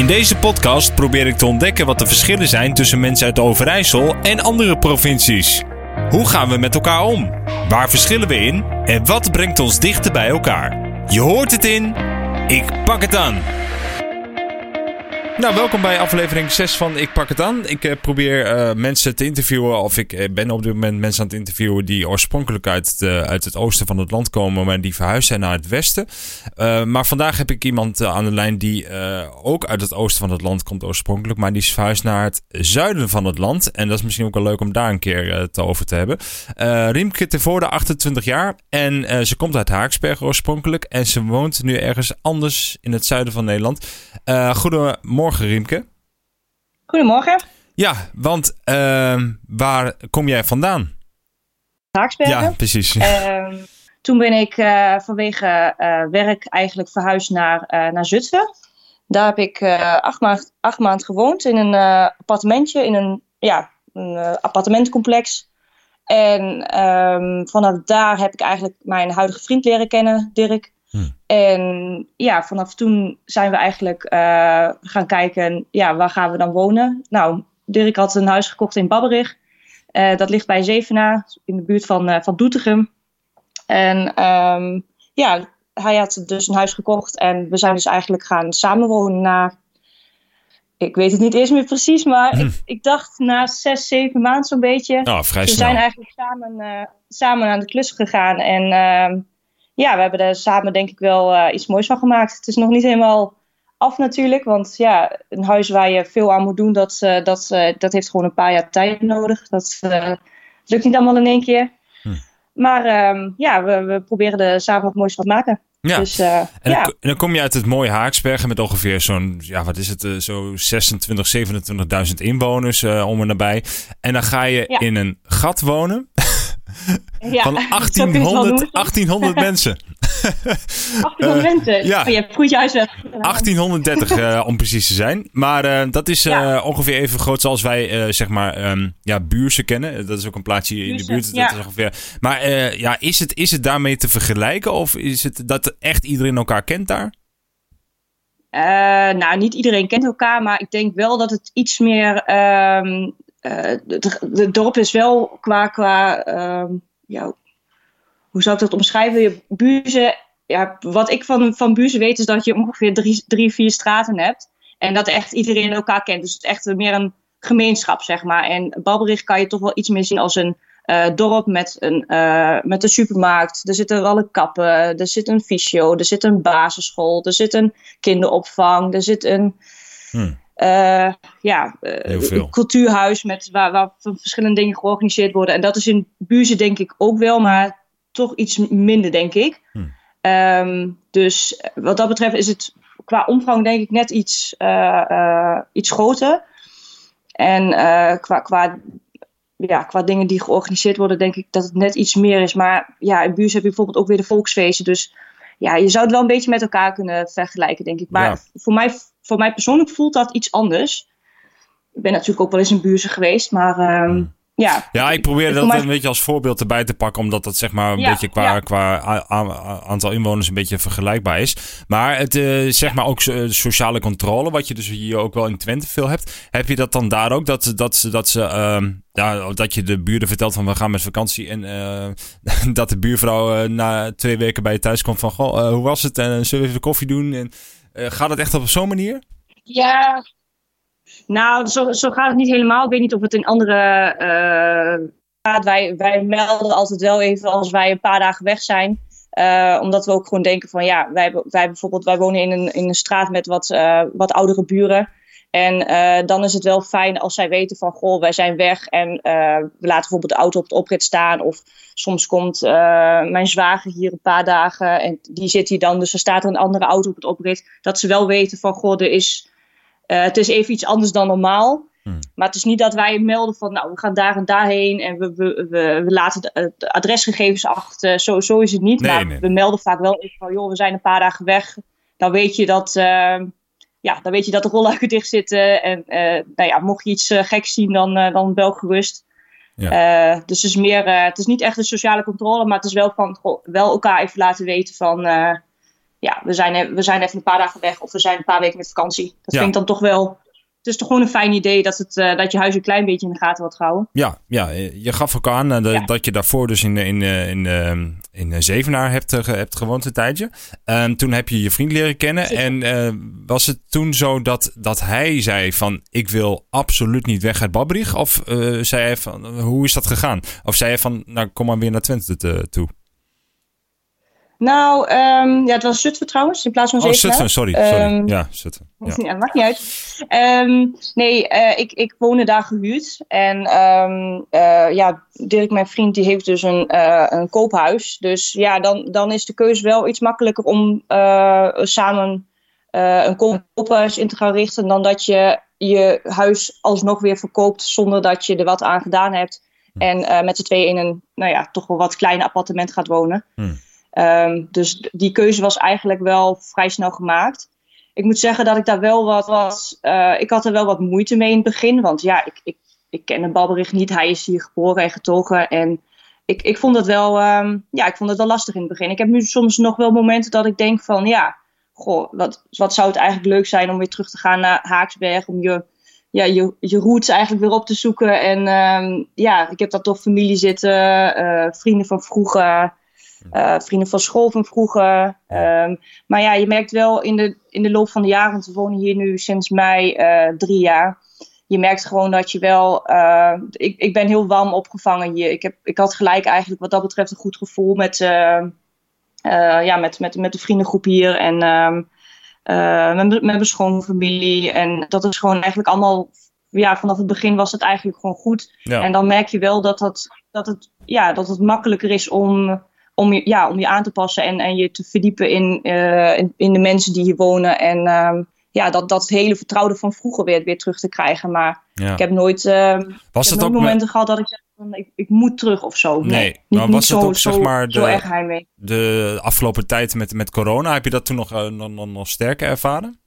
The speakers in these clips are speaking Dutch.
In deze podcast probeer ik te ontdekken wat de verschillen zijn tussen mensen uit Overijssel en andere provincies. Hoe gaan we met elkaar om? Waar verschillen we in? En wat brengt ons dichter bij elkaar? Je hoort het in. Ik pak het aan. Nou, welkom bij aflevering 6 van Ik Pak Het Aan. Ik uh, probeer uh, mensen te interviewen, of ik uh, ben op dit moment mensen aan het interviewen die oorspronkelijk uit, de, uit het oosten van het land komen, maar die verhuisd zijn naar het westen. maar vandaag heb ik iemand aan de lijn die ook uit het oosten van het land komt oorspronkelijk, maar die is verhuisd naar het zuiden van het land. En dat is misschien ook wel leuk om daar een keer het over te hebben. Riemke Tevoorde, 28 jaar en ze komt uit Haaksberg oorspronkelijk en ze woont nu ergens anders in het zuiden van Nederland. goedemorgen. Goedemorgen, Riemke. Goedemorgen. Ja, want uh, waar kom jij vandaan? Haaksbergen. Ja, precies. Uh, toen ben ik uh, vanwege uh, werk eigenlijk verhuisd naar, uh, naar Zutphen. Daar heb ik acht, maand, acht maanden gewoond in een appartementje, in een, ja, een appartementencomplex. En um, vanaf daar heb ik eigenlijk mijn huidige vriend leren kennen, Dirk. En ja, vanaf toen zijn we eigenlijk uh, gaan kijken, ja, waar gaan we dan wonen? Nou, Dirk had een huis gekocht in Babberich. Uh, dat ligt bij Zevenaar, in de buurt van, uh, van Doetinchem. En um, ja, hij had dus een huis gekocht en we zijn dus eigenlijk gaan samenwonen na, ik weet het niet eens meer precies, maar ik, ik, dacht na zes, zeven maanden zo'n beetje. Oh, vrij we zijn eigenlijk samen, samen aan de klus gegaan en ehm, ja, we hebben er samen denk ik wel uh, iets moois van gemaakt. Het is nog niet helemaal af natuurlijk, want ja, een huis waar je veel aan moet doen, dat, uh, dat, uh, dat heeft gewoon een paar jaar tijd nodig. Dat lukt niet allemaal in één keer. Hm. Maar um, ja, we, we proberen er samen wat moois van te maken. Ja. Dus, en, dan, ja. en, dan, kom je uit het mooie Haaksbergen met ongeveer zo'n, ja, wat is het, zo 26, 27.000 inwoners om en nabij. En dan ga je ja. in een gat wonen. Ja, van 1800, 1800 mensen. 1800 uh, mensen? Ja. Oh, je hebt goed je huis weg. 1830 uh, om precies te zijn. Maar uh, dat is ja. ongeveer even groot zoals wij, zeg maar, um, ja, Buurse kennen. Dat is ook een plaatsje in de buurt. Ja. Dat is ongeveer. Maar ja, is het, is het daarmee te vergelijken? Of is het dat echt iedereen elkaar kent daar? nou, niet iedereen kent elkaar, maar ik denk wel dat het iets meer um, het dorp is wel qua, qua uh, ja, hoe zou ik dat omschrijven? Je buurzen, ja, wat ik van, van buurzen weet is dat je ongeveer drie, drie, vier straten hebt. En dat echt iedereen elkaar kent. Dus het is echt meer een gemeenschap, zeg maar. En Balbericht kan je toch wel iets meer zien als een uh, dorp met een, uh, met een supermarkt. Er zitten alle kappen, er zit een fysio, er zit een basisschool, er zit een kinderopvang, er zit een... Hmm. Uh, ja, uh, cultuurhuis met, waar, waar verschillende dingen georganiseerd worden. En dat is in Buurzen denk ik ook wel, maar toch iets minder, denk ik. Hm. Um, dus wat dat betreft is het qua omvang denk ik net iets, iets groter. En qua, qua, ja, qua dingen die georganiseerd worden, denk ik dat het net iets meer is. Maar ja, in Buurzen heb je bijvoorbeeld ook weer de volksfeesten. Dus ja, je zou het wel een beetje met elkaar kunnen vergelijken, denk ik. Maar ja. voor mij voor mij persoonlijk voelt dat iets anders. Ik ben natuurlijk ook wel eens in buurzen geweest, maar um, ja. Ja, ik probeer dat mij... een beetje als voorbeeld erbij te pakken, omdat dat zeg maar een ja, beetje qua, ja. qua aantal inwoners een beetje vergelijkbaar is. Maar het uh, zeg maar ook sociale controle, wat je dus hier ook wel in Twente veel hebt. Heb je dat dan daar ook, dat, dat, dat, ze, uh, ja, dat je de buren vertelt van we gaan met vakantie en uh, dat de buurvrouw na twee weken bij je thuis komt van goh, hoe was het en zullen we even koffie doen en... Uh, gaat het echt op zo'n manier? Ja, nou, zo, zo gaat het niet helemaal. Ik weet niet of het in andere uh. Wij, wij melden altijd wel even als wij een paar dagen weg zijn. Uh, omdat we ook gewoon denken van ja, wij, wij bijvoorbeeld, wij wonen in een, in een straat met wat, wat oudere buren. En uh, dan is het wel fijn als zij weten van, goh, wij zijn weg en uh, we laten bijvoorbeeld de auto op de oprit staan. Of soms komt uh, mijn zwager hier een paar dagen en die zit hier dan, dus er staat er een andere auto op het oprit. Dat ze wel weten van, goh, er is, het is even iets anders dan normaal. Hmm. Maar het is niet dat wij melden van, nou, we gaan daar en daarheen en we, we, we, we laten de, de, adresgegevens achter. Zo, zo is het niet. Nee, maar nee. we melden vaak wel even van, joh, we zijn een paar dagen weg. Dan weet je dat ja, dan weet je dat de rolluiken dicht zitten. En uh, nou ja, mocht je iets uh, geks zien, dan, uh, dan bel gerust. Ja. dus het is, meer, het is niet echt een sociale controle, maar het is wel van wel elkaar even laten weten van ja, we zijn, we zijn even een paar dagen weg of we zijn een paar weken met vakantie. Dat vind ik dan toch wel het is toch gewoon een fijn idee dat, het, uh, dat je huis een klein beetje in de gaten wordt gehouden. Ja, ja je gaf ook aan uh, dat je daarvoor dus in, in, in, in, in Zevenaar hebt, uh, hebt gewoond een tijdje. Um, toen heb je je vriend leren kennen. Zeker. En was het toen zo dat, dat hij zei van ik wil absoluut niet weg uit Babberich? Of zei hij van hoe is dat gegaan? Of zei hij van nou kom maar weer naar Twente toe? Nou, um, ja, het was Zutphen trouwens, in plaats van Zevenaar. Oh, Zutphen, sorry. sorry. Um, ja, Zutphen. Ja. ja, maakt niet uit. Um, nee, uh, ik, ik woonde daar gehuurd. En uh, ja, Dirk, mijn vriend, die heeft dus een, uh, een koophuis. Dus ja, dan, dan is de keuze wel iets makkelijker om samen een koophuis in te gaan richten... dan dat je je huis alsnog weer verkoopt zonder dat je er wat aan gedaan hebt. Hm. En met z'n tweeën in een, nou ja, toch wel wat klein appartement gaat wonen. Hm. Um, dus die keuze was eigenlijk wel vrij snel gemaakt. Ik moet zeggen dat ik daar wel wat was. Uh, ik had er wel wat moeite mee in het begin. Want ja, ik, ik, ik ken de Balbericht niet. Hij is hier geboren en getogen. En ik, ik vond het wel. Um, ja, ik vond het wel lastig in het begin. Ik heb nu soms nog wel momenten dat ik denk van ja. Goh, wat, wat zou het eigenlijk leuk zijn om weer terug te gaan naar Haaksberg. Om je, ja, je, je roots eigenlijk weer op te zoeken. En um, ja, ik heb daar toch familie zitten. Uh, vrienden van vroeger. Uh, vrienden van school van vroeger. Um, maar ja, je merkt wel in de, in de loop van de jaren, want we wonen hier nu sinds mei uh, drie jaar. Je merkt gewoon dat je wel. Uh, ik, ik ben heel warm opgevangen hier. Ik, heb, ik had gelijk eigenlijk wat dat betreft een goed gevoel met, ja, met, met, met de vriendengroep hier. En um, met, met mijn schoonfamilie. En dat is gewoon eigenlijk allemaal. Ja, vanaf het begin was het eigenlijk gewoon goed. Ja. En dan merk je wel dat, dat, dat, het, ja, dat het makkelijker is om om je, ja, om je aan te passen en, en je te verdiepen in, uh, in, in, de mensen die hier wonen. En uh, ja, dat, dat hele vertrouwde van vroeger weer, weer terug te krijgen. Maar ja. ik heb nooit, uh, was ik heb nooit momenten met... gehad dat ik zeg van ik, ik moet terug of zo. Nee, nee niet, maar was niet het zo, ook zeg maar de, de afgelopen tijd met, met corona, heb je dat toen nog, nog, nog, nog sterker ervaren?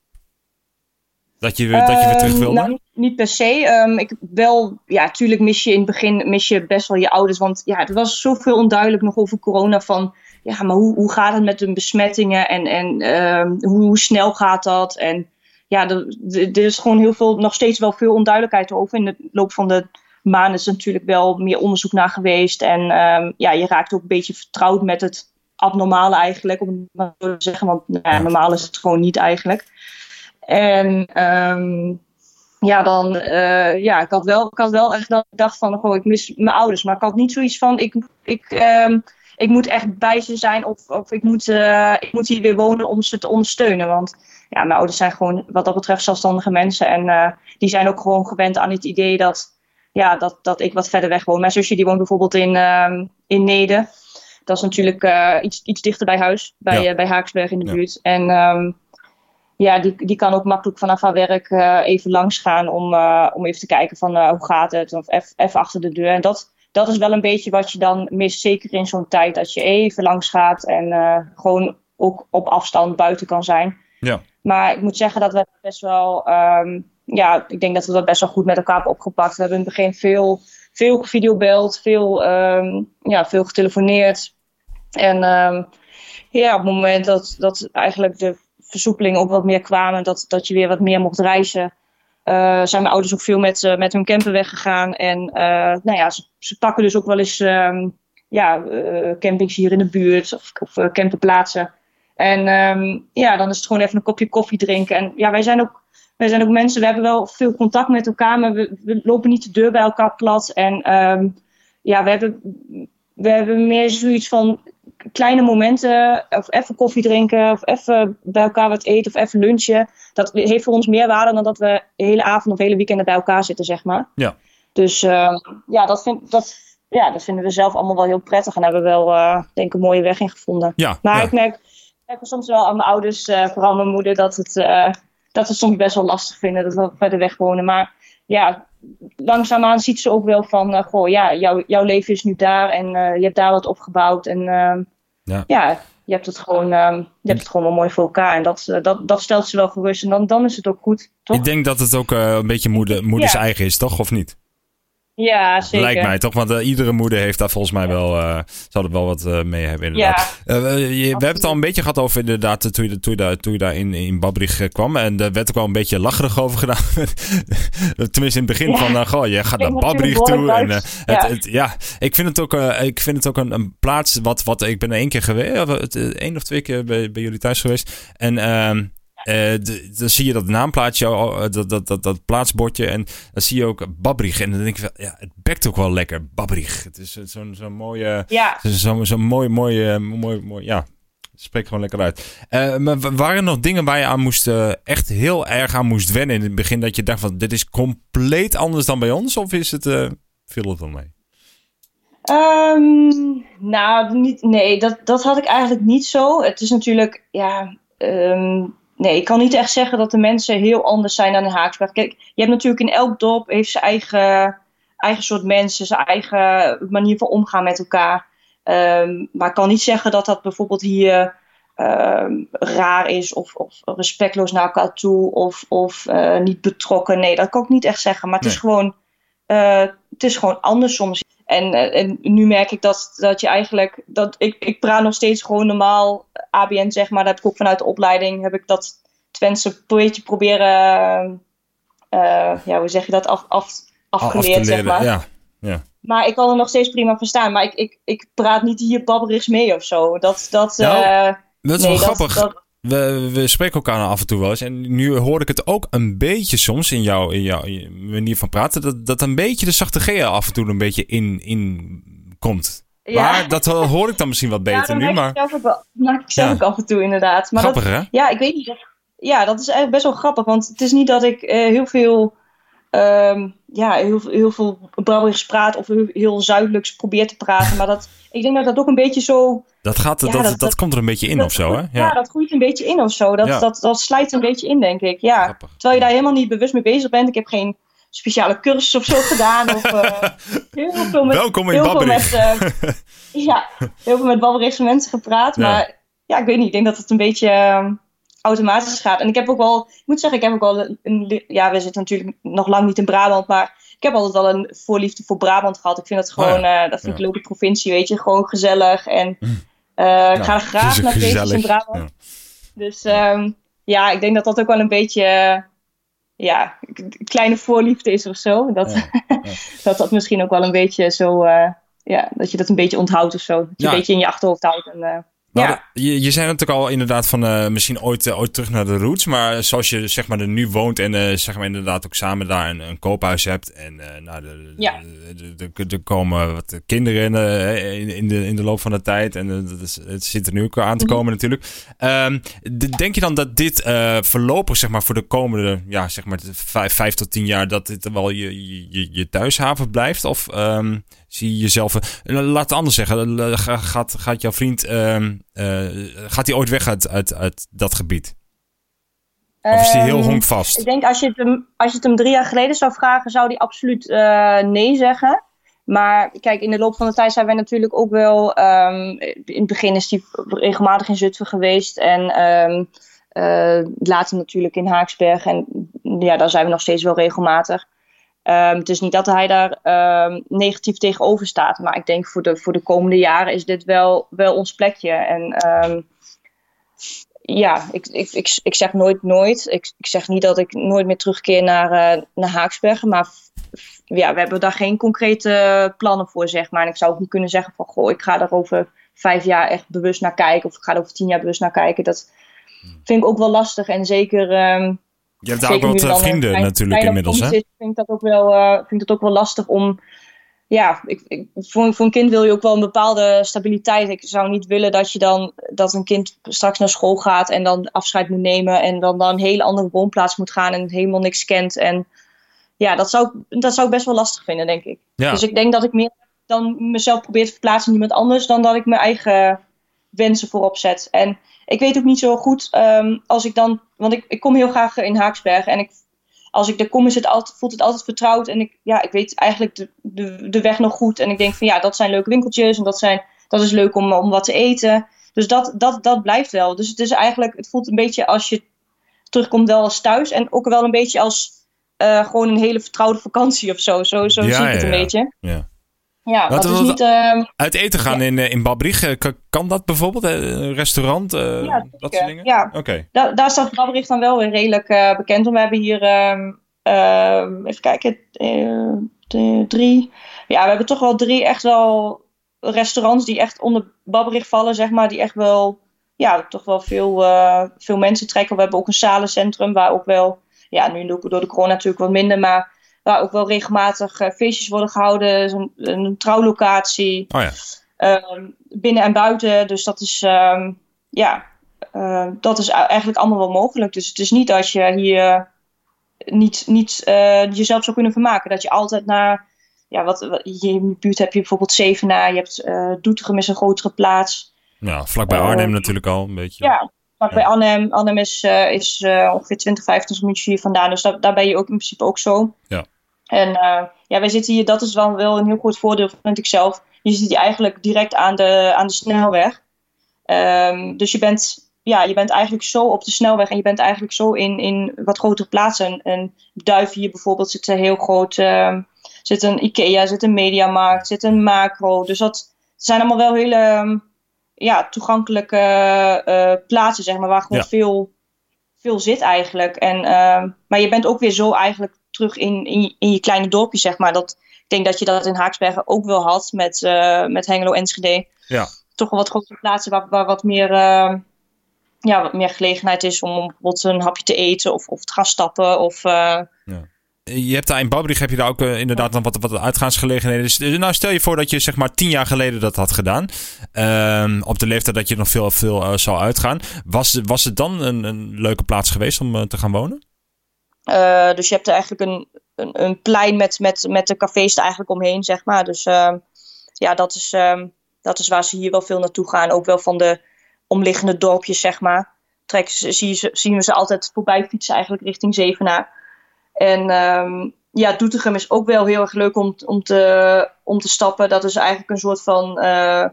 Dat je, dat je weer terug wilde? Nou, niet per se. Um, ik wel, ja, tuurlijk mis je in het begin mis je best wel je ouders. Want ja, er was zoveel onduidelijk nog over corona. Van ja, maar hoe, hoe gaat het met de besmettingen en, en um, hoe, hoe, snel gaat dat? En ja, er, er is gewoon heel veel, nog steeds wel veel onduidelijkheid over. In de loop van de maanden is er natuurlijk wel meer onderzoek naar geweest. En um, ja, je raakt ook een beetje vertrouwd met het abnormale eigenlijk, om het maar zo te zeggen. Want nou ja, normaal is het gewoon niet eigenlijk. En um, ja, dan, uh, ja, ik had wel, ik had wel echt dat ik dacht van, goh, ik mis mijn ouders. Maar ik had niet zoiets van, ik, ik, um, ik moet echt bij ze zijn of, of ik, moet, uh, ik moet hier weer wonen om ze te ondersteunen. Want ja, mijn ouders zijn gewoon wat dat betreft zelfstandige mensen. En uh, die zijn ook gewoon gewend aan het idee dat, ja, dat, dat ik wat verder weg woon. Mijn zusje die woont bijvoorbeeld in, uh, in Nede. Dat is natuurlijk iets, iets dichter bij huis, bij, ja. bij Haaksberg in de ja. buurt. En um, ja, die, die kan ook makkelijk vanaf haar werk uh, even langs gaan om, uh, om even te kijken van uh, hoe gaat het, of even achter de deur. En dat, dat is wel een beetje wat je dan mist, zeker in zo'n tijd, dat je even langs gaat en gewoon ook op afstand buiten kan zijn. Ja. Maar ik moet zeggen dat we best wel, um, ja, ik denk dat we dat best wel goed met elkaar hebben opgepakt. We hebben in het begin veel, veel gevideobeld, veel, um, ja, veel getelefoneerd. En um, ja, op het moment dat, dat eigenlijk de versoepelingen ook wat meer kwamen, dat, dat je weer wat meer mocht reizen, uh, zijn mijn ouders ook veel met, uh, met hun camper weggegaan. En uh, nou ja, ze, pakken dus ook wel eens um, ja, campings hier in de buurt of, of camperplaatsen. En um, ja, dan is het gewoon even een kopje koffie drinken. En ja, wij zijn ook, wij zijn ook mensen, we hebben wel veel contact met elkaar, maar we, lopen niet de deur bij elkaar plat. En um, ja, we hebben, we hebben meer zoiets van kleine momenten, of even koffie drinken, of even bij elkaar wat eten, of even lunchen. Dat heeft voor ons meer waarde dan dat we de hele avond of hele weekenden bij elkaar zitten, zeg maar. Ja. Dus uh, ja, dat, vind, dat, ja, dat vinden we zelf allemaal wel heel prettig. En hebben we wel, uh, denk ik, een mooie weg in gevonden. Ja, maar ja. ik merk, merk soms wel aan mijn ouders, uh, vooral mijn moeder, dat, het, dat ze soms best wel lastig vinden dat we verder weg wonen. Maar ja, langzaamaan ziet ze ook wel van, goh, ja, jouw, jouw leven is nu daar en je hebt daar wat opgebouwd. En uh, ja. ja. je hebt het gewoon, je hebt het gewoon wel mooi voor elkaar. En dat, dat, dat stelt ze wel gerust. En dan, dan is het ook goed, toch? Ik denk dat het ook een beetje moeder, moeders ja. eigen is, toch? Of niet? Ja, zeker. Lijkt mij toch, want uh, iedere moeder heeft daar volgens mij wel, uh, zal er wel wat uh, mee hebben inderdaad. Ja, we, je, we hebben het al een beetje gehad over inderdaad toen je, toen je, daar, toen je daar in, in kwam. En daar werd ook wel een beetje lacherig over gedaan. Tenminste in het begin ja. van, goh, je gaat naar Babrich toe. En, ja. Het, ja, ik vind het ook, ik vind het ook een, een, plaats wat, wat, ik ben één keer geweest, één of twee keer bij, bij jullie thuis geweest. En ehm, uh, dan zie je dat naamplaatje, dat, dat, dat, dat plaatsbordje. En dan zie je ook Babrich. En dan denk ik, ja, het bekt ook wel lekker, Babrich. Het is zo'n zo'n mooie, ja. zo'n zo mooi, mooi, mooi, mooi, ja, spreekt gewoon lekker uit. Uh, maar waren er nog dingen waar je aan moest, uh, echt heel erg aan moest wennen in het begin? Dat je dacht van, dit is compleet anders dan bij ons? Of is het, uh, viel het wel mee? Um, nou, niet, nee, dat, dat had ik eigenlijk niet zo. Het is natuurlijk, ja... Um, nee, ik kan niet echt zeggen dat de mensen heel anders zijn dan in Haaksberg. Kijk, je hebt natuurlijk in elk dorp heeft zijn eigen, eigen soort mensen, zijn eigen manier van omgaan met elkaar. Um, maar ik kan niet zeggen dat dat bijvoorbeeld hier um, raar is of, of, respectloos naar elkaar toe of, of uh, niet betrokken. Nee, dat kan ik niet echt zeggen. Maar het, is, gewoon, uh, het is gewoon anders soms. En, uh, en nu merk ik dat, dat je eigenlijk, dat ik, ik praat nog steeds gewoon normaal ABN zeg maar. Dat heb ik ook vanuit de opleiding, heb ik dat Twentse een beetje proberen, uh, ja, hoe zeg je dat, af, af, afgeleerd af zeg maar. Ja, ja. Maar ik kan er nog steeds prima verstaan. Maar ik, ik, ik praat niet hier babberigs mee of zo. Dat, dat, nou, uh, dat is nee, wel grappig. Dat, we, we spreken elkaar af en toe wel eens. En nu hoor ik het ook een beetje soms in jouw, in jouw manier van praten. Dat, dat een beetje de zachte G af en toe een beetje in, in komt. Ja. Maar dat hoor ik dan misschien wat beter ja, nu. Maar zelf ook, maak ik zelf ja. ook af en toe inderdaad. Maar Grappig dat, hè? Ja, ik weet niet. Ja, dat is eigenlijk best wel grappig. Want het is niet dat ik uh, heel veel... Um, ja, heel, heel veel Brabants praat of heel, heel Zuidelijks probeer te praten. Maar dat, ik denk dat dat ook een beetje zo... Dat, gaat, ja, dat, dat, dat, komt er een beetje in of zo, hè? Ja. ja. dat groeit een beetje in of zo. Dat, dat, dat slijt een beetje in, denk ik. Ja. Grappig. Terwijl je daar helemaal niet bewust mee bezig bent. Ik heb geen speciale cursus of zo gedaan. Of, uh, heel veel met, Welkom in heel veel met, uh, ja, heel veel met Babberigse mensen gepraat. Maar ja, ik weet niet. Ik denk dat het een beetje uh, automatisch gaat. En ik heb ook wel, ik moet zeggen, ik heb ook wel een, een, ja, we zitten natuurlijk nog lang niet in Brabant, maar ik heb altijd wel een voorliefde voor Brabant gehad. Ik vind dat gewoon, Oh ja. uh, dat vind Ja. ik een leuke provincie, weet je, gewoon gezellig. En uh, ik ga graag naar feestjes in Brabant. Dus um, ja, ik denk dat dat ook wel een beetje, uh, ja, een kleine voorliefde is of zo. Dat, dat dat misschien ook wel een beetje zo, ja, dat je dat een beetje onthoudt of zo. Dat je een beetje in je achterhoofd houdt. En, Nou, ja. je, je zei natuurlijk al inderdaad van eh, misschien ooit, eh, ooit terug naar de roots. Maar zoals je zeg maar er nu woont en eh, zeg maar inderdaad ook samen daar een, een koophuis hebt. En nou, de, Ja. de- de- de- er komen wat kinderen in, in, de, in de loop van de tijd. En dat is, het zit er nu ook aan te Mhm. komen natuurlijk. Ehm, de- denk je dan dat dit voorlopig zeg maar voor de komende ja, zeg maar vijf, vijf tot tien jaar... dat dit wel je, je, je, je thuishaven blijft? Of ehm, zie je jezelf... eh, laat het anders zeggen. eh, ga- Gaat, gaat jouw vriend... ehm, eh, gaat hij ooit weg uit, uit, uit dat gebied? Of is hij heel Ehm, honkvast? Ik denk als je, het hem, als je het hem drie jaar geleden zou vragen, zou hij absoluut eh, nee zeggen. Maar kijk, in de loop van de tijd zijn wij natuurlijk ook wel. ehm, in het begin is hij regelmatig in Zutphen geweest. En eh, later natuurlijk in Haaksberg. En ja, daar zijn we nog steeds wel regelmatig. Ehm, het is niet dat hij daar ehm, negatief tegenover staat. Maar ik denk voor de, voor de komende jaren is dit wel, wel ons plekje. En ehm, ja, ik, ik, ik, ik zeg nooit nooit. Ik, ik zeg niet dat ik nooit meer terugkeer naar, eh, naar Haaksbergen. Maar f- f- ja, we hebben daar geen concrete plannen voor, zeg maar. En ik zou ook niet kunnen zeggen van... Goh, ik ga daar over vijf jaar echt bewust naar kijken. Of ik ga er over tien jaar bewust naar kijken. Dat vind ik ook wel lastig. En zeker... Je hebt daar ook wat eh, dan vrienden klein- natuurlijk inmiddels, hè? is, vind ik dat ook wel, eh, vind ik dat ook wel lastig om. Ja, ik, ik, voor, voor een kind wil je ook wel een bepaalde stabiliteit. Ik zou niet willen dat je dan dat een kind straks naar school gaat en dan afscheid moet nemen en dan naar een hele andere woonplaats moet gaan en helemaal niks kent. En ja, dat zou, ik- dat zou ik best wel lastig vinden, denk ik. Ja. Dus ik denk dat ik meer dan mezelf probeer te verplaatsen in iemand anders dan dat ik mijn eigen wensen voorop zet. En ik weet ook niet zo goed ehm, als ik dan, want ik, ik kom heel graag in Haaksbergen en ik, als ik er kom is het altijd, voelt het altijd vertrouwd en ik, ja, ik weet eigenlijk de, de, de weg nog goed en ik denk van ja, dat zijn leuke winkeltjes en dat, zijn, dat is leuk om, om wat te eten. Dus dat, dat, dat blijft wel. Dus het is eigenlijk, het voelt een beetje als je terugkomt wel als thuis en ook wel een beetje als gewoon een hele vertrouwde vakantie of zo. Zo, zo zie ik het een beetje. Ja. Ja, dat is niet... ehm, Uit eten gaan in, eh, in Babrich, eh, kan- dat bijvoorbeeld? Eh, Een restaurant, Ja, dat soort dingen? Ja. Oké. daar, daar staat Babberich dan wel weer redelijk bekend om. We hebben hier, ehm, ehm, even kijken, drie. Ja, we hebben toch wel drie echt wel restaurants die echt onder Babberich vallen, zeg maar. Die echt wel, ja, toch wel veel, veel mensen trekken. We hebben ook een zalencentrum waar ook wel, ja, nu door door de corona natuurlijk wat minder, maar waar ook wel regelmatig eh, feestjes worden gehouden. Zo'n- Een, trouwlocatie. Oh ja. Ehm, binnen en buiten. Dus dat is, ehm, ja, eh, dat is eigenlijk allemaal wel mogelijk. Dus het is niet dat je hier niet, niet eh, jezelf zou kunnen vermaken. Dat je altijd naar, ja, wat, wat in de buurt heb je bijvoorbeeld Zevenaar, je hebt eh Doetinchem is een grotere plaats. Ja, vlakbij Eh, Arnhem natuurlijk al een beetje. Ja, bij Arnhem. Arnhem is, eh, is eh, ongeveer 20, 25 minuutjes hier vandaan. Dus daar, daar ben je ook in principe ook zo. Ja. En eh, ja, wij zitten hier, dat is wel, wel een heel groot voordeel, vind ik zelf. Je zit hier eigenlijk direct aan de, aan de snelweg. Ehm, dus je bent, ja, je bent eigenlijk zo op de snelweg en je bent eigenlijk zo in, in wat grotere plaatsen. En Duiven hier bijvoorbeeld zit een heel groot, ehm, zit een Ikea, zit een Mediamarkt, zit een Macro. Dus dat zijn allemaal wel hele ehm, ja, toegankelijke eh, plaatsen, zeg maar, waar gewoon Ja. veel, veel zit eigenlijk. En, ehm, maar je bent ook weer zo eigenlijk terug in, in, je- in je kleine dorpje, zeg maar. Dat, ik denk dat je dat in Haaksbergen ook wel had met, eh, met Hengelo Enschede. Ja. Toch wel wat grotere plaatsen waar, waar wat meer... ja, wat meer gelegenheid is om bijvoorbeeld een hapje te eten of, of te gaan stappen. Of, eh, Je hebt daar in Babrich heb je daar ook eh, inderdaad dan wat, wat uitgaansgelegenheden. Dus, dus nou, stel je voor dat je zeg maar tien jaar geleden dat had gedaan. Ehm, op de leeftijd dat je nog veel, veel eh, zou uitgaan. Was, was het dan een, een leuke plaats geweest om eh, te gaan wonen? Dus je hebt er eigenlijk een, een, een plein met, met, met de cafés er eigenlijk omheen, zeg maar. Dus ehm, ja, dat is, ehm, dat is waar ze hier wel veel naartoe gaan. Ook wel van de omliggende dorpjes, zeg maar. Ze, zie zien we ze altijd voorbij fietsen eigenlijk richting Zevenaar. En ehm, ja, Doetinchem is ook wel heel erg leuk om, om, te, om te stappen. Dat is eigenlijk een soort van eh,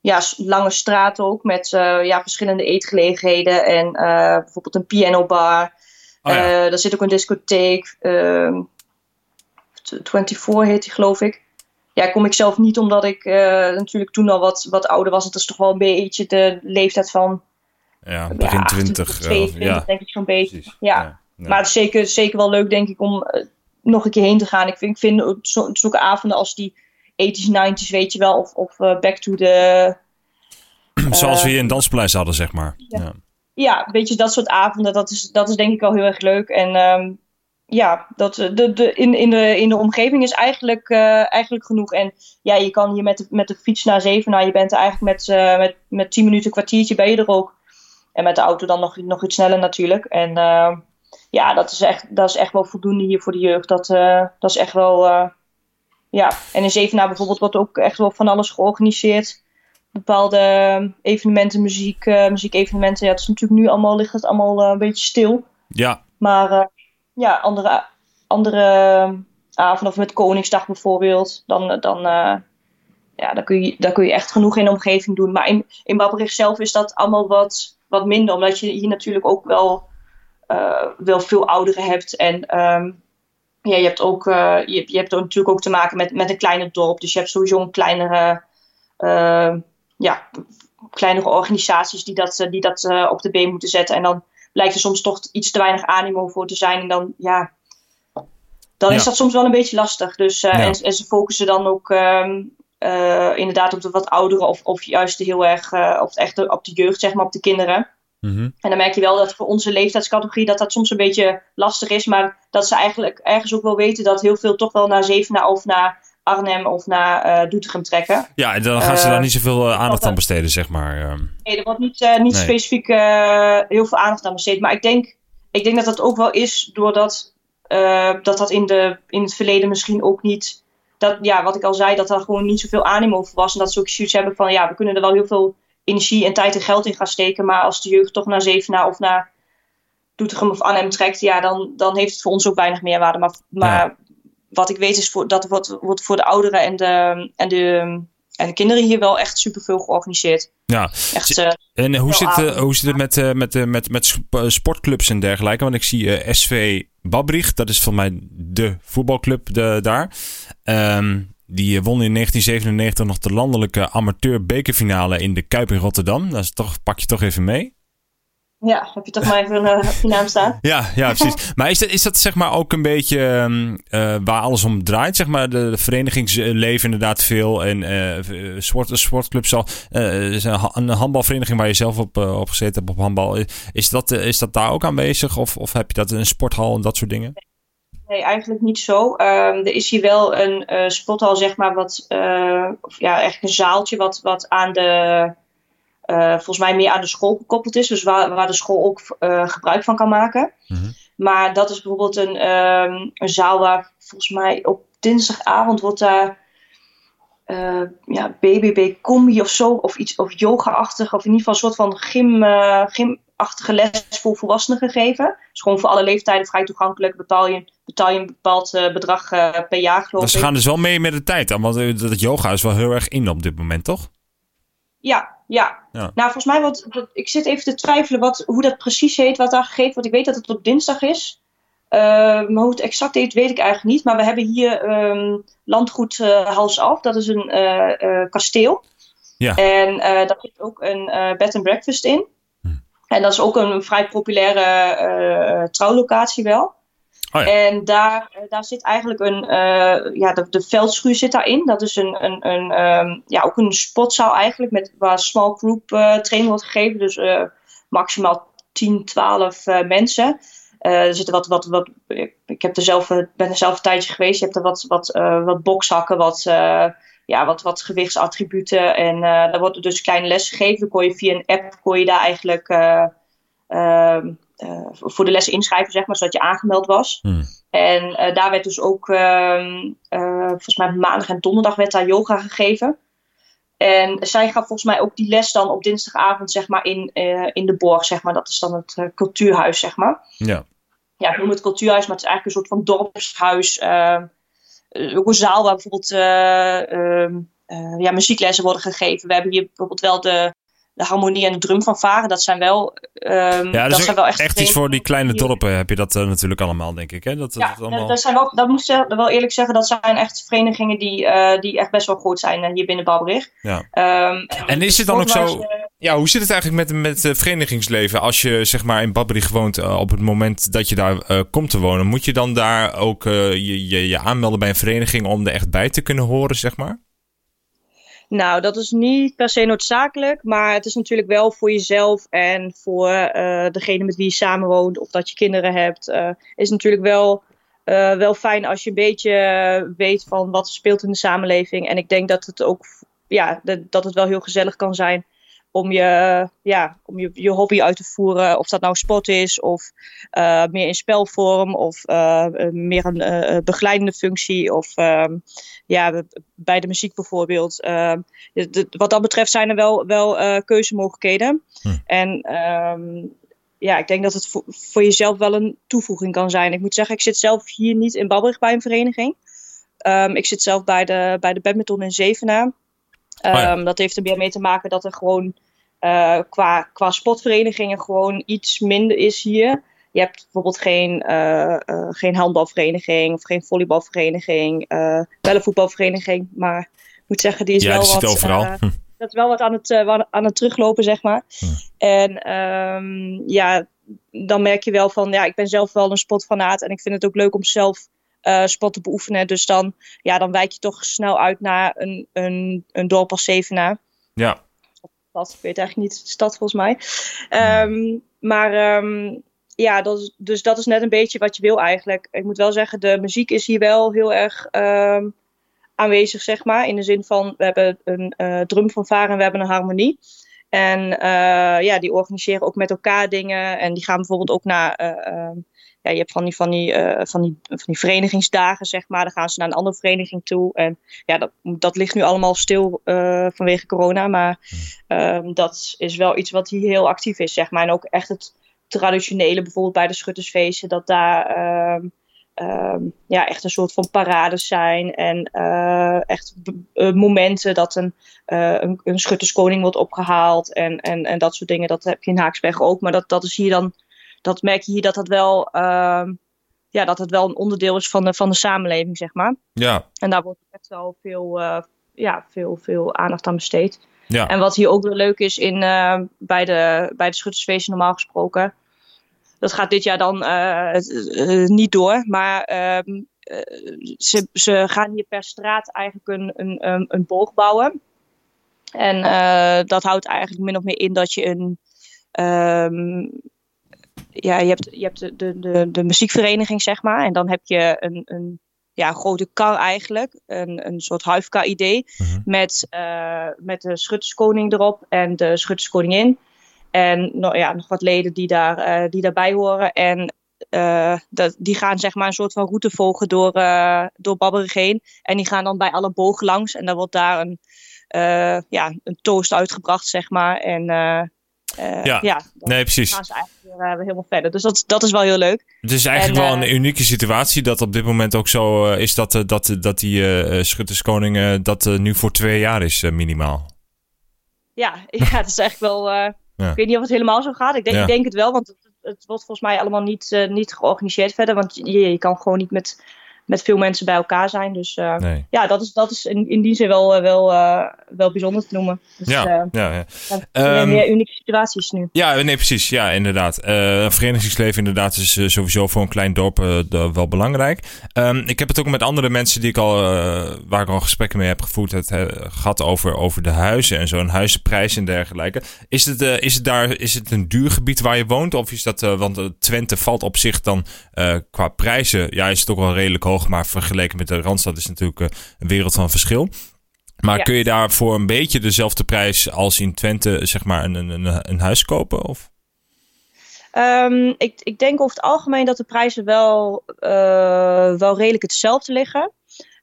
ja, lange straat ook. Met eh, ja, verschillende eetgelegenheden. En eh, bijvoorbeeld een pianobar. Oh ja. Er zit ook een discotheek. ehm, T- 24 heet die, geloof ik. Ja, kom ik zelf niet omdat ik natuurlijk toen al wat, wat ouder was. Het is toch wel een beetje de leeftijd van ja, begin ja, 20. 28, eh, 22, ja, denk ik zo'n beetje. precies. Ja. Ja. Maar het is zeker, zeker wel leuk, denk ik, om eh, nog een keer heen te gaan. Ik vind, ik vind zo, zulke avonden als die 80s, 90s, weet je wel. Of, of eh, back to the... Zoals we eh, hier in Danspaleis hadden, zeg maar. Ja. Ja. ja, een beetje dat soort avonden, dat is, dat is denk ik wel heel erg leuk. En ehm, ja, dat, de, de, in, in, de, in de omgeving is eigenlijk, eigenlijk genoeg. En ja, je kan hier met de, met de fiets naar Zevenaar, je bent er eigenlijk met, eh, met, met 10 minuten, kwartiertje ben je er ook. En met de auto dan nog, nog iets sneller natuurlijk. En ehm, ja, dat is, echt, dat is echt wel voldoende hier voor de jeugd. Dat, eh, dat is echt wel, eh, ja. En in Zevenaar bijvoorbeeld wordt ook echt wel van alles georganiseerd bepaalde evenementen, muziek, eh muziekevenementen. Ja, het is natuurlijk nu allemaal, ligt het allemaal een beetje stil. ja, Maar ja, andere, andere avonden, of met Koningsdag bijvoorbeeld, dan, dan, ja, daar, kun je, daar kun je echt genoeg in de omgeving doen. Maar in, in Babberich zelf is dat allemaal wat, wat minder, omdat je hier natuurlijk ook wel, wel veel ouderen hebt. En ehm, ja, je hebt, ook, eh, je, je hebt natuurlijk ook te maken met, met een kleiner dorp. Dus je hebt sowieso een kleinere, eh, ja, kleinere organisaties die dat, eh, die dat eh, op de been moeten zetten. En dan blijkt er soms toch iets te weinig animo voor te zijn. En dan, ja, dan is dat soms wel een beetje lastig. Dus, eh, Ja. en, en ze focussen dan ook ehm, eh, inderdaad op de wat ouderen of, of juist heel erg eh, op, het echte, op de jeugd, zeg maar, op de kinderen. Mhm. En dan merk je wel dat voor onze leeftijdscategorie dat dat soms een beetje lastig is. Maar dat ze eigenlijk ergens ook wel weten dat heel veel toch wel naar Zevenaar of naar Arnhem of naar eh Doetinchem trekken. ja, en dan gaan ze Eh, daar niet zoveel eh, aandacht aan besteden, zeg maar. ehm. Nee, er wordt niet, eh, niet Nee. specifiek eh, heel veel aandacht aan besteed. Maar ik denk, ik denk dat dat ook wel is doordat eh, dat, dat in, de, in het verleden misschien ook niet. Dat, ja, wat ik al zei, dat er gewoon niet zoveel animo voor was. En dat ze ook zoiets hebben van ja, we kunnen er wel heel veel energie en tijd en geld in gaan steken. Maar als de jeugd toch naar Zevenaar of naar Doetinchem of Arnhem trekt, ja, dan, dan heeft het voor ons ook weinig meerwaarde. Maar, maar wat ik weet is voor, dat wordt, wordt voor de ouderen en de, en, de, en de kinderen hier wel echt superveel georganiseerd. ja. Echt, eh, En hoe zit, avond. hoe zit het met, eh, met, met, met sp- sportclubs en dergelijke? Want ik zie SV Babrich, dat is voor mij de voetbalclub de, daar. Ehm, die won in 1997 nog de landelijke amateur bekerfinale in de Kuip in Rotterdam. Dat is toch, pak je toch even mee. Ja, heb je toch maar even uh, op je naam staan. ja, ja, precies. Maar is dat, is dat zeg maar ook een beetje uh, waar alles om draait? Zeg maar de, de verenigingsleven inderdaad veel. En uh, sport, sportclub zal, een handbalvereniging waar je zelf op, op gezeten hebt op handbal. Is dat, is dat daar ook aanwezig? Of, of heb je dat in een sporthal en dat soort dingen? Nee, eigenlijk niet zo. Um, er is hier wel een sporthal, zeg maar, wat, of ja, echt een zaaltje wat, wat aan de uh, volgens mij meer aan de school gekoppeld is. Dus waar, waar de school ook uh, gebruik van kan maken. Mm -hmm. Maar dat is bijvoorbeeld een, um, een zaal waar volgens mij op dinsdagavond wordt daar uh, ja, BBB combi of zo. Of iets of yoga-achtig. Of in ieder geval een soort van gym, gymachtige les voor volwassenen gegeven. Dus gewoon voor alle leeftijden vrij toegankelijk. Betaal je, betaal je een bepaald bedrag per jaar geloof dus ik. ze gaan dus wel mee met de tijd dan. Want het yoga is wel heel erg in op dit moment toch? Ja, ja, ja. Nou, volgens mij, wat, wat, ik zit even te twijfelen wat, hoe dat precies heet, wat daar gegeven wordt. Ik weet dat het op dinsdag is. Maar hoe het exact heet, weet ik eigenlijk niet. Maar we hebben hier um, landgoed Hals Af. Dat is een kasteel. Ja. En daar zit ook een bed and breakfast in. Hm. En dat is ook een vrij populaire trouwlocatie wel. Oh. En daar, daar zit eigenlijk een, uh, ja, de, veldschuur zit daarin. Dat is een, een, een um, ja, ook een sportzaal eigenlijk, met, waar small group uh, training wordt gegeven. Dus maximaal 10, 12 mensen. er zitten wat, wat, wat, ik heb er zelf, ben er zelf een tijdje geweest. Je hebt er wat, wat, wat bokshakken, wat, ja, wat, wat gewichtsattributen. En daar wordt dus kleine lessen gegeven. Je via een app, kon je daar eigenlijk... Uh, voor de lessen inschrijven, zeg maar, zodat je aangemeld was. Hmm. En uh, daar werd dus ook, uh, volgens mij maandag en donderdag werd daar yoga gegeven. En zij gaf volgens mij ook die les dan op dinsdagavond, zeg maar, in, in de borg, zeg maar. Dat is dan het cultuurhuis, zeg maar. Ja. Ja, ik noem het cultuurhuis, maar het is eigenlijk een soort van dorpshuis. Ehm, ook een zaal waar bijvoorbeeld ehm, ja, muzieklessen worden gegeven. We hebben hier bijvoorbeeld wel de de harmonie en de drum van varen, dat zijn wel. Um, ja, dat zijn wel echt, echt iets voor die kleine dorpen heb je dat uh, natuurlijk allemaal, denk ik. Hè? Dat, ja, dat, allemaal... dat, zijn wel, dat moet ik wel eerlijk zeggen, dat zijn echt verenigingen die, uh, die echt best wel goed zijn uh, hier binnen Babberich. Ja. Um, en is het dan ook zo. Ja, hoe zit het eigenlijk met, met het verenigingsleven? Als je zeg maar in Babberich woont, op het moment dat je daar komt te wonen, moet je dan daar ook je, je, je aanmelden bij een vereniging om er echt bij te kunnen horen, zeg maar? Nou, dat is niet per se noodzakelijk, maar het is natuurlijk wel voor jezelf en voor uh, degene met wie je samenwoont of dat je kinderen hebt. Uh, is natuurlijk wel, uh, wel fijn als je een beetje weet van wat speelt in de samenleving. En ik denk dat het ook, ja, dat het wel heel gezellig kan zijn om je, ja, om je, je hobby uit te voeren. Of dat nou sport is, of uh, meer in spelvorm, of uh, meer een uh, begeleidende functie. Of ehm, ja, bij de muziek bijvoorbeeld. Ehm, de, wat dat betreft zijn er wel, wel keuzemogelijkheden. Hm. En um, ja, ik denk dat het voor, voor, jezelf wel een toevoeging kan zijn. Ik moet zeggen, ik zit zelf hier niet in Babberich bij een vereniging. ik zit zelf bij de, bij de badminton in Zevenaar. Um, oh ja. Dat heeft er meer mee te maken dat er gewoon uh, qua, qua sportverenigingen gewoon iets minder is hier. Je hebt bijvoorbeeld geen, uh, uh, geen handbalvereniging of geen volleybalvereniging, wel een voetbalvereniging, maar ik moet zeggen, die is ja, wel die wat... Zit overal. Hm. dat is wel wat aan het, aan het teruglopen, zeg maar. Hm. En um, ja, dan merk je wel van, ja, ik ben zelf wel een sportfanaat en ik vind het ook leuk om zelf uh, sport te beoefenen. Dus dan, ja, dan wijk je toch snel uit naar een, een, een dorp als Zevenaar. Ja. Stad, ik weet eigenlijk niet, stad volgens mij. Um, maar um, ja, dat is, dus dat is net een beetje wat je wil eigenlijk. Ik moet wel zeggen, de muziek is hier wel heel erg um, aanwezig, zeg maar. In de zin van, we hebben een uh, drumfanfare en we hebben een harmonie. En uh, ja, die organiseren ook met elkaar dingen. En die gaan bijvoorbeeld ook naar uh, ja, je hebt van die, van, die, uh, van, die, van die verenigingsdagen, zeg maar. Dan gaan ze naar een andere vereniging toe. En ja, dat, dat ligt nu allemaal stil uh, vanwege corona. Maar um, dat is wel iets wat hier heel actief is, zeg maar. En ook echt het traditionele, bijvoorbeeld bij de schuttersfeesten, dat daar um, um, ja, echt een soort van parades zijn. En uh, echt momenten dat een, een, een schutterskoning wordt opgehaald. En, en, en dat soort dingen. Dat heb je in Haaksberg ook. Maar dat, dat is hier dan dat merk je hier dat dat wel uh, ja, dat het wel een onderdeel is van de, van de samenleving, zeg maar. Ja. En daar wordt echt wel veel, ja, veel, veel aandacht aan besteed. Ja. En wat hier ook weer leuk is in, bij, de, bij de schuttersfeesten normaal gesproken. Dat gaat dit jaar dan niet door. Maar ehm, ze, ze gaan hier per straat eigenlijk een, een, een boog bouwen. En dat houdt eigenlijk min of meer in dat je een Um, ja, je hebt, je hebt de, de, de, de, muziekvereniging, zeg maar. En dan heb je een, een ja, grote kar eigenlijk. Een, een soort huifka-idee. Mhm. met, uh, met de schutterskoning erop en de schutterskoningin. En nou, ja, nog wat leden die, daar, uh, die daarbij horen. En uh, dat, die gaan zeg maar een soort van route volgen door, door Babberig heen. En die gaan dan bij alle bogen langs. En dan wordt daar een, ja, een toast uitgebracht, zeg maar. En uh, ja. ja, nee, precies. gaan ze eigenlijk weer, uh, helemaal verder. Dus dat, dat is wel heel leuk. Het is eigenlijk En, wel een eh, unieke situatie dat op dit moment ook zo is dat, dat, dat die Schutterskoning dat nu voor twee jaar is minimaal. Ja, ja, het is echt wel. Ja. Ik weet niet of het helemaal zo gaat. Ik denk, Ja. ik denk het wel, want het, het wordt volgens mij allemaal niet, niet georganiseerd verder. Want je, je kan gewoon niet met, met veel mensen bij elkaar zijn. Dus eh, Nee. ja, dat is, dat is in, in die zin wel, eh, wel, eh, wel bijzonder te noemen. Dus, Ja, ja, ja. ja, Ehm, meer unieke situaties nu. Ja, nee, precies. Ja, inderdaad. Verenigingsleven inderdaad is sowieso voor een klein dorp wel belangrijk. Ehm, ik heb het ook met andere mensen die ik al, waar ik al gesprekken mee heb gevoerd, het eh, gehad over, over de huizen en zo, en huizenprijs en dergelijke. Is het, is het daar, is het een duur gebied waar je woont? Of is dat, want Twente valt op zich dan qua prijzen, ja, is het ook wel redelijk hoog, maar vergeleken met de Randstad is natuurlijk eh, een wereld van verschil. Maar Ja. kun je daar voor een beetje dezelfde prijs als in Twente, zeg maar, een, een, een, een huis kopen? Of? Ehm, ik, ik denk over het algemeen dat de prijzen wel, eh, wel redelijk hetzelfde liggen.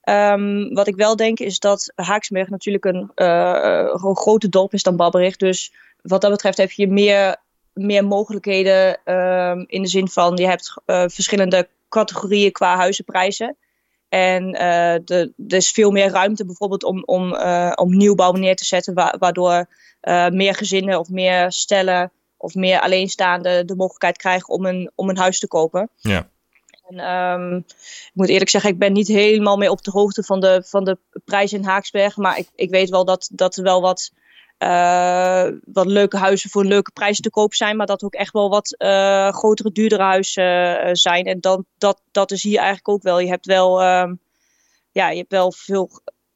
Ehm, wat ik wel denk is dat Haaksberg natuurlijk een, een groter dorp is dan Babberich. Dus wat dat betreft heb je meer, meer mogelijkheden ehm, in de zin van je hebt eh, verschillende categorieën qua huizenprijzen. En eh, de, er is veel meer ruimte bijvoorbeeld om, om, eh, om nieuwbouw neer te zetten, wa- waardoor eh, meer gezinnen of meer stellen of meer alleenstaanden de mogelijkheid krijgen om een, om een huis te kopen. Ja. En, ehm, ik moet eerlijk zeggen, ik ben niet helemaal mee op de hoogte van de, van de prijzen in Haaksberg. Maar ik, ik weet wel dat, dat er wel wat, eh, wat leuke huizen voor een leuke prijs te koop zijn. Maar dat ook echt wel wat eh, grotere, duurdere huizen eh, zijn. En dan, dat, dat is hier eigenlijk ook wel. Je hebt wel, ehm, ja, je hebt wel veel,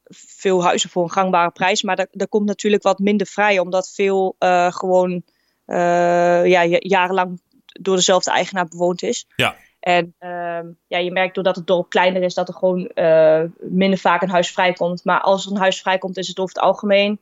veel huizen voor een gangbare prijs. Maar daar, daar komt natuurlijk wat minder vrij. Omdat veel gewoon ja, ja- jarenlang door dezelfde eigenaar bewoond is. Ja. En ehm, ja, je merkt doordat het dorp kleiner is, dat er gewoon minder vaak een huis vrijkomt. Maar als er een huis vrijkomt, is het over het algemeen,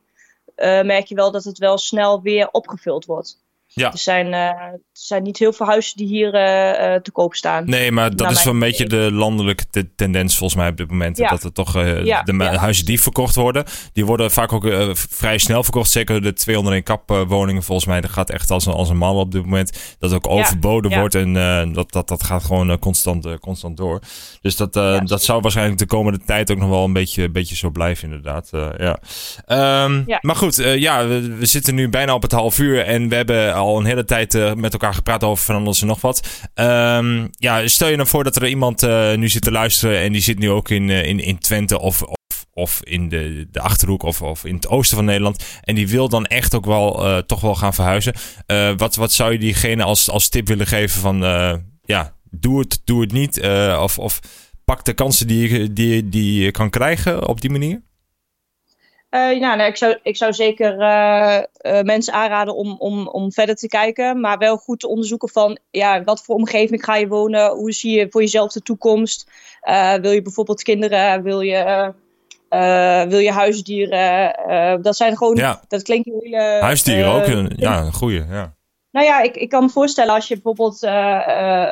merk je wel dat het wel snel weer opgevuld wordt. Ja. Er, zijn, eh, er zijn niet heel veel huizen die hier eh, eh, te koop staan. Nee, maar dat is wel een beetje de landelijke te- tendens volgens mij op dit moment. Ja. Dat er toch Ja, de ja. huizen die verkocht worden, die worden vaak ook vrij snel verkocht. Zeker de 201 kap woningen volgens mij. Dat gaat echt als een, als een mal op dit moment. Dat ook overboden wordt en dat, dat, dat gaat gewoon constant, constant door. Dus dat, dat zou waarschijnlijk de komende tijd ook nog wel een beetje, een beetje zo blijven inderdaad. Eh, ja. Ehm, Ja. Maar goed, ja, we, we zitten nu bijna op het half uur en we hebben al een hele tijd eh, met elkaar gepraat over van alles en nog wat. Ehm, ja, stel je nou voor dat er iemand eh, nu zit te luisteren en die zit nu ook in, eh, in, in Twente of, of, of in de, de Achterhoek of, of in het oosten van Nederland. En die wil dan echt ook wel toch wel gaan verhuizen. Wat, wat zou je diegene als, als tip willen geven van ja, doe het, doe het niet. of, of pak de kansen die je, die, die je kan krijgen op die manier. Ja, nou, ik, zou, ik zou zeker eh, eh, mensen aanraden om, om, om verder te kijken. Maar wel goed te onderzoeken van ja, wat voor omgeving ga je wonen? Hoe zie je voor jezelf de toekomst? Wil je bijvoorbeeld kinderen? Wil je, wil je huisdieren? Dat zijn gewoon, Ja. dat klinkt heel hele... Huisdieren ook, een, ja, een goeie. Ja. Nou ja, ik, ik kan me voorstellen als je bijvoorbeeld,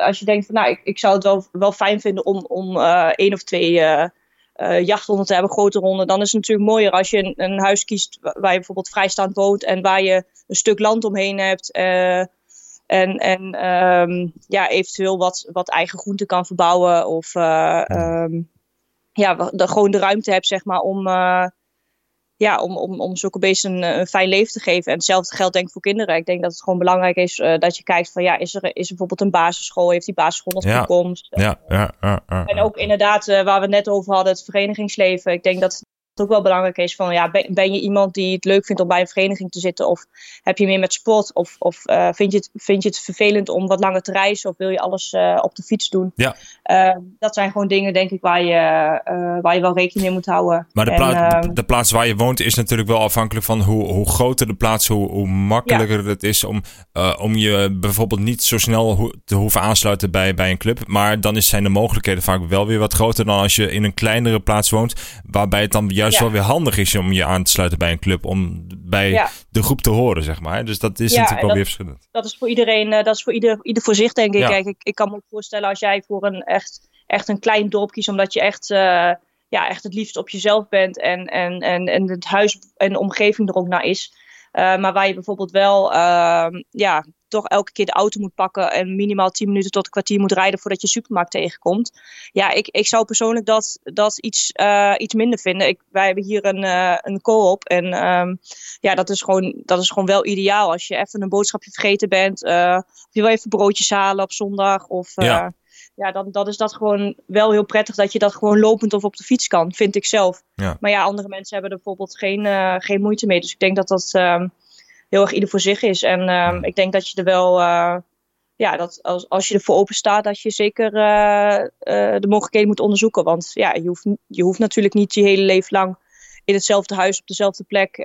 als je denkt van nou, ik, ik zou het wel, wel fijn vinden om, om één of twee eh jachthonden te hebben, grote honden. Dan is het natuurlijk mooier als je een, een huis kiest wa- waar je bijvoorbeeld vrijstaand woont en waar je een stuk land omheen hebt. eh, en en ehm, ja, eventueel wat, wat eigen groenten kan verbouwen. Of eh, ehm, ja, de, gewoon de ruimte hebt, zeg maar, om, ja, om, om, om zulke beesten een, een, fijn leven te geven. En hetzelfde geldt denk ik voor kinderen. Ik denk dat het gewoon belangrijk is uh, dat je kijkt van ja, is er, is er bijvoorbeeld een basisschool? Heeft die basisschool nog ja. toekomst? Ja, ja, ja, En ook inderdaad, uh, waar we het net over hadden, het verenigingsleven. Ik denk dat ook wel belangrijk is van ja, ben, ben, je iemand die het leuk vindt om bij een vereniging te zitten? Of heb je meer met sport? Of, of uh, vind, je het, vind je het vervelend om wat langer te reizen? Of wil je alles uh, op de fiets doen? Ja. Uh, dat zijn gewoon dingen, denk ik, waar je, waar je wel rekening mee moet houden. Maar de, En, ehm, de plaats waar je woont is natuurlijk wel afhankelijk van hoe, hoe groter de plaats, hoe, hoe makkelijker het is om, om je bijvoorbeeld niet zo snel ho te hoeven aansluiten bij, bij een club. Maar dan is, zijn de mogelijkheden vaak wel weer wat groter dan als je in een kleinere plaats woont. Waarbij het dan juist Ja. wel weer handig is om je aan te sluiten bij een club. Om bij Ja. de groep te horen, zeg maar. Dus dat is Ja, natuurlijk wel dat- weer verschillend. dat is voor iedereen, eh, dat is voor ieder, ieder voor zich, denk ik. Kijk, ik, ik kan me ook voorstellen als jij voor een echt, echt een klein dorp kiest, omdat je echt, eh, ja, echt het liefst op jezelf bent en, en, en, en het huis en de omgeving er ook naar is. Eh, maar waar je bijvoorbeeld wel, ehm, ja, toch elke keer de auto moet pakken en minimaal 10 minuten tot een kwartier moet rijden voordat je supermarkt tegenkomt. Ja, ik, ik zou persoonlijk dat, dat iets, eh, iets minder vinden. Ik, wij hebben hier een, eh, een co-op en ehm, ja, dat is, gewoon, dat is gewoon wel ideaal. Als je even een boodschapje vergeten bent, eh, of je wil even broodjes halen op zondag. Of, Ja. ja, dan, dan is dat gewoon wel heel prettig dat je dat gewoon lopend of op de fiets kan, vind ik zelf. Ja. Maar ja, andere mensen hebben er bijvoorbeeld geen, geen moeite mee. Dus ik denk dat dat ehm, heel erg ieder voor zich is. En ehm, ik denk dat je er wel, eh, ja, dat als, als je ervoor open staat, dat je zeker eh, eh, de mogelijkheden moet onderzoeken. Want ja, je hoeft, je hoeft natuurlijk niet je hele leven lang in hetzelfde huis, op dezelfde plek,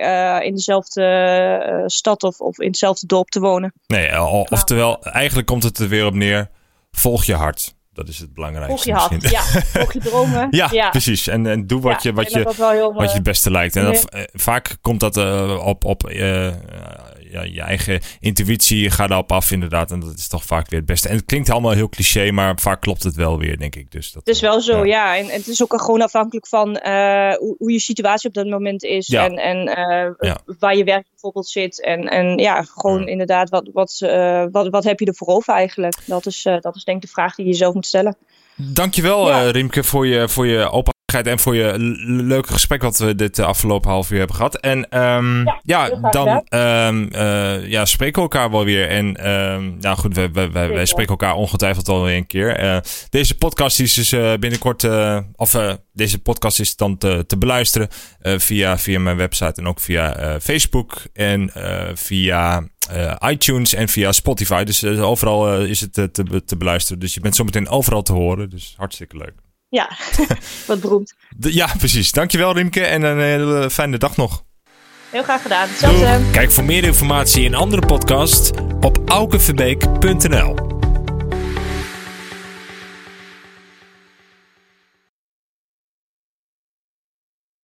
in dezelfde stad of, of in hetzelfde dorp te wonen. Nee, oftewel, eigenlijk komt het er weer op neer. Volg je hart. Dat is het belangrijkste. Volg je ja. Volg je dromen. Ja, precies. En, en doe wat, Ja, je, wat, je, heel, wat je eh, het beste lijkt. En dat, eh, vaak komt dat eh, op, op ja, je eigen intuïtie. Ga daarop af, inderdaad. En dat is toch vaak weer het beste. En het klinkt allemaal heel cliché, maar vaak klopt het wel weer, denk ik. Dus dat, Het is wel zo, Ja. ja. En, en het is ook gewoon afhankelijk van hoe, hoe je situatie op dat moment is. Ja. En, en Ja. waar je werk bijvoorbeeld zit. En, en ja, gewoon Ja. inderdaad, wat, wat, wat, wat heb je ervoor over eigenlijk? Dat is, dat is denk ik de vraag die je jezelf moet stellen. Dankjewel, Ja. eh Riemke, voor je, voor je openheid en voor je leuke gesprek wat we dit eh, afgelopen half uur hebben gehad. En ehm, Ja, dan ehm, eh, ja, spreken we elkaar wel weer. En ehm, nou goed, wij, wij, wij, spreken elkaar ongetwijfeld wel weer een keer. Eh, deze podcast is dus binnenkort, of deze podcast is dan te, te beluisteren via, via mijn website en ook via Facebook en via iTunes en via Spotify. Dus overal is het te, te beluisteren. Dus je bent zometeen overal te horen. Dus hartstikke leuk. Ja, wat beroemd. Ja, precies. Dankjewel Riemke en een hele fijne dag nog. Heel graag gedaan. Hetzelfde. Kijk voor meer informatie en andere podcasts op aukeverbeek.nl